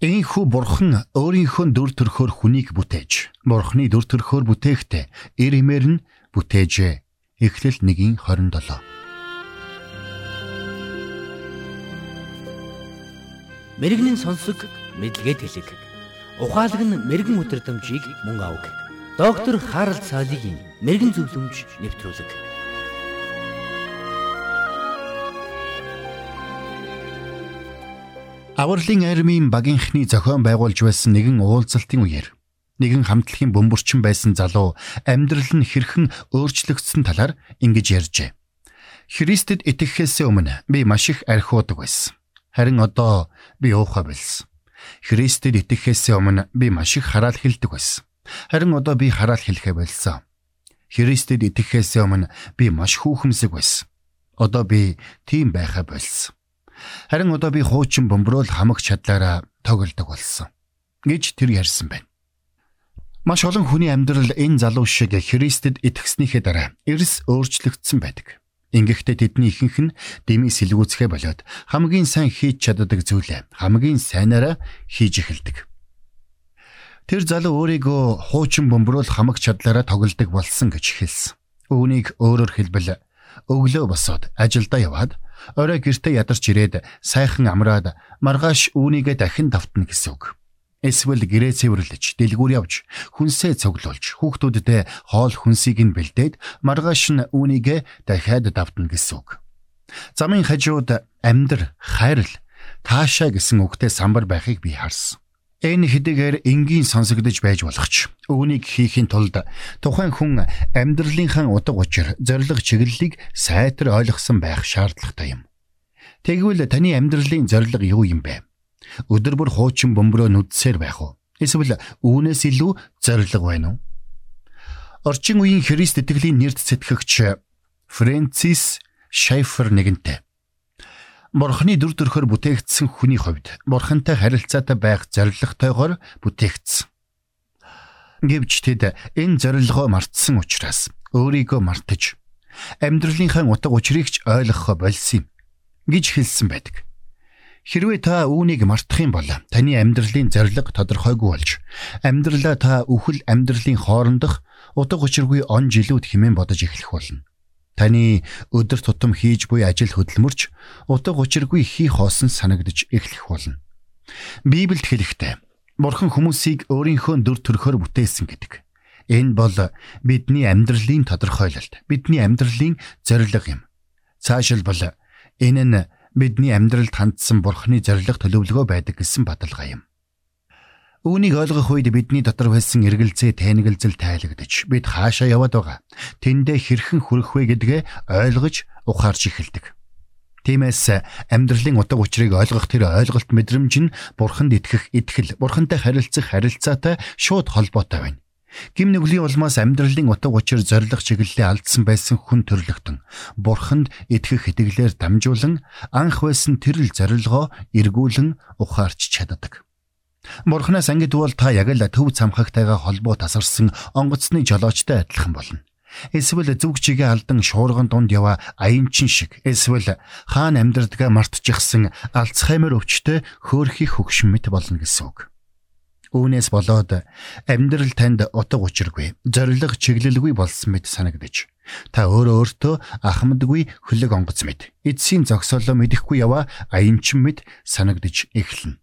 Ийхүү бурхан өөрийнхөө дүр төрхөөр хүнийг бүтээж, бурханы дүр төрхөөр бүтээхдээ эр хэмээр нь бүтээжээ. Эхлэл 1:27. Мэргэний сонсог мэдлэгэд хэлэг. Ухаалаг нь мэрэгэн өдрөмжийг мөн авг. Доктор Харалт цаалогийн мэрэгэн зөвлөмж нэвтрүүлэг. Авралын армийн багийнхны зохион байгуулж байсан нэгэн уулзалтын үеэр нэгэн хамтлагийн бөмбөрчин байсан залуу амьдрал нь хэрхэн өөрчлөгдсөн талаар ингэж ярьжээ. Христэд итгэхээс өмнө би маш их архиудаг байсан. Харин одоо би уухай болсон. Христэд итгэхээс өмнө би маш их хараал хэлдэг байсан. Харин одоо би хараал хэлэхэ болсон. Христэд итгэхээс өмнө би маш хүүхэмсэг байсан. Одоо би тийм байхаа болсон. Харин одоо би хуучин бөмбөрөөл хамаг чадлаараа тоглодог болсон гэж тэр ярьсан байна. Маш олон хүний амьдрал энэ залуу шиг Христэд итгэснийхээ дараа эрс өөрчлөгдсөн байдаг. Ингэхдээ тэдний ихэнх нь дэмий сэлгүүцхэ болоод хамгийн сайн хийж чаддаг зүйлээ хамгийн сайнаараа хийж эхэлдэг. Тэр залуу өөрийгөө хуучин бөмбөрөөл хамаг чадлаараа тоглодог болсон гэж хэлсэн. Үүнийг өөрөөр хэлбэл өглөө босоод ажилдаа яваад Орой гэртээ ядарч ирээд сайхан амраад маргааш үүнийгээ дахин давтна гэсэн үг. Эсвэл гэрээ цэвэрлэж, дэлгүүр явж, хүнсээ цуглуулж, хүүхдүүддээ хоол хүнсийг нь бэлдээд маргааш нь үүнийгээ дахиад давтна гэсэн үг. Замын хажууд амьдр, хайрл, таашаа гэсэн үгтэй самбар байхыг би харсан. Энэ хэдийгээр энгийн сонсогдож байж болох ч үүнийг хийхин тулд тухайн хүн амьдралынхаа утга учир зориг чиглэлийг сайтар ойлгосон байх шаардлагатай юм. Тэгвэл таны амьдралын зориг юу юм бэ? Өдөр бүр хуучин бөмбөрөө нүдсээр байх уу? Эсвэл үүнээс илүү зориг байна уу? Орчин үеийн Христ итгэлийн нэрд сэтгэгч Фрэнсис Шайфер нэгэнтэй Бурхны дүр төрхөөр бүтээгдсэн хүний хувьд Бурхантай харилцаатай байх зоригтойгоор бүтээгдсэн. Гэвч тэд энэ зорилгоо мартсан учраас өөрийгөө мартаж амьдралынхаа утга учирыг ч ойлгох болсон юм гэж хэлсэн байдаг. Хэрвээ та үүнийг мартах юм бол таны амьдралын зориг тодорхойгүй болж амьдралаа та үхэл амьдралын хоорондох утга учиргүй он жилүүд хэмээн бодож эхлэх болно. Таны өдөр тутам хийж буй ажил хөдөлмөрч утга учиргүй хийх хоосон санагдаж эхлэх болно. Библиэд хэлэхдээ Бурхан хүмүүсийг өөрийнхөө дүр төрхөөр бүтээсэн гэдэг. Энэ бол бидний амьдралын тодорхойлолт, бидний амьдралын зорилго юм. Цаашилбал энэ нь бидний амьдралд хандсан Бурханы зориг төлөвлөгөө байдаг гэсэн баталгаа юм. Үүнийг ойлгох үед бидний дотор байсан эргэлзээ тайнагэлзэл тайлагдаж бид хаашаа яваад байгаа. Тэндээ хэрхэн хүрэх вэ гэдгээ ойлгож ухаарч эхэлдэг. Тиймээс амьдралын утга учирыг ойлгох тэр ойлголт мэдрэмж нь бурханд итгэх итгэл, бурхантай харилцах харилцаатай шууд холбоотой байна. Гим нүглийн улмаас амьдралын утга учир зориг чиглэлээ алдсан байсан хүн төрлөختөн бурханд итгэх итгэлээр дамжуулан анх байсан тэрл зорилгоо эргүүлэн ухаарч чаддаг. Бурханаас ангидвал та яг л төв цамхагтайгаа холбоо тасарсан онгоцны жолоочтой адилхан болно. Эсвэл зүг чигээ алдан шуурган дунд яваа аянчин шиг эсвэл хаан амьдрдгаа мартчихсан Альцхаймер өвчтөй хөөрхий хөгшин мэт болно гэсэн үг. Үүнээс болоод амьдрал танд утга учиргүй, зориг чиглэлгүй болсон мэт санагдаж та өөрөө өөртөө ахмадгүй хөлөг онгоц мэт эцсийн зогсоолоо мэдэхгүй яваа аянчин мэт санагдаж эхэлнэ.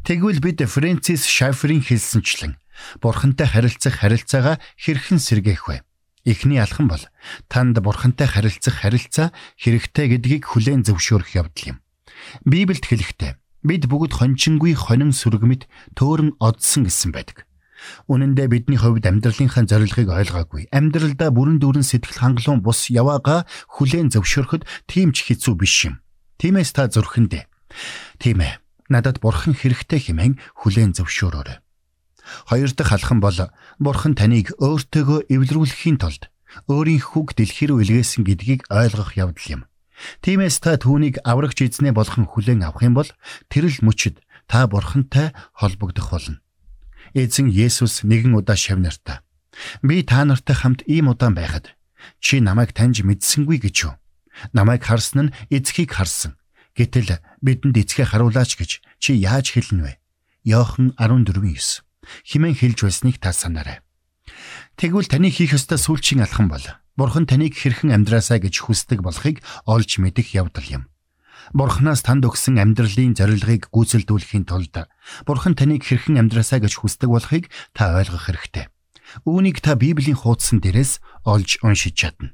Тэгвэл бид Фрэнсис Шаферийн хэлсэнчлэн бурхантай харилцах харилцаагаа хэрхэн сэргээх вэ? Эхний алхам бол танд бурхантай харилцах харилцаа хэрэгтэй гэдгийг хүлээн зөвшөөрөх явдал юм. Библиэд хэлэхдээ бид бүгд хончингүй хонин сүргэмэд төөрөн одсон гэсэн байдаг. Үнэн дээр бидний хувьд амьдралынхаа зорилгыг ойлгоогүй. Амьдралдаа бүрэн дүүрэн сэтгэл хангалуун бус яваага хүлээн зөвшөөрөхөд тийм ч хэцүү биш юм. Тиймээс та зүрхэндээ. Тийм ээ надад бурхан хэрэгтэй хэмээн хүлээн зөвшөөрөөрэй. Хоёр дахь алхам бол бурхан таныг өөртөөгөө эвлэрүүлэхийн тулд өөрийн хүүг дэлхий рүү илгээсэн гэдгийг ойлгох явдал юм. Тиймээс та түүнийг аврагч эзнээ болгон хүлээн авах юм бол тэр л мөчөд та бурхантай холбогдох болно. Эзэн Есүс нэгэн удаа шавнартаа би та нартай хамт ийм удаан байхад чи намайг таньж мэдсэнгүй гэж юу? Намайг харсан нь эцгийг харсан. Гэтэл бидэнд эцгээ харуулаач гэж чи яаж хэлнэ вэ? Иохан 14:9 химэн хэлж байсныг та санаарай. Тэгвэл таны хийх ёстой сүүлчийн алхам бол Бурхан таныг хэрхэн амьдраасаа гэж хүсдэг болохыг олж мэдэх явдал юм. Бурханаас танд өгсөн амьдралын зорилгыг гүйцэлдүүлэхийн тулд Бурхан таныг хэрхэн амьдраасаа гэж хүсдэг болохыг та ойлгох хэрэгтэй. Үүнийг та Библийн хуудсан дээрээс олж уншиж чадна.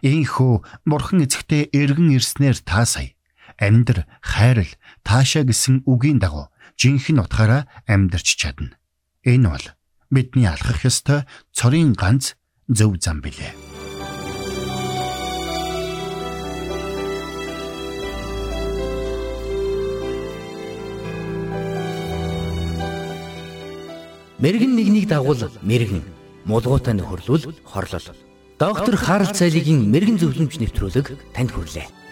Ийхүү Бурхан эцэгтэй эргэн ирснээр та сая амьдр, хайрл, таашаа гэсэн үгийн дагуу жинхэнэ утгаараа амьдарч чадна. Энэ бол бидний алхах ёстой цорын ганц зөв зам билээ. Мэргэн нэгнийг дагуул мэргэн, мулгуутай нөхөрлөл хорлол. Доктор Харалт цайлигийн мэрэгэн зөвлөмж нэвтрүүлэг танд хүрэлээ.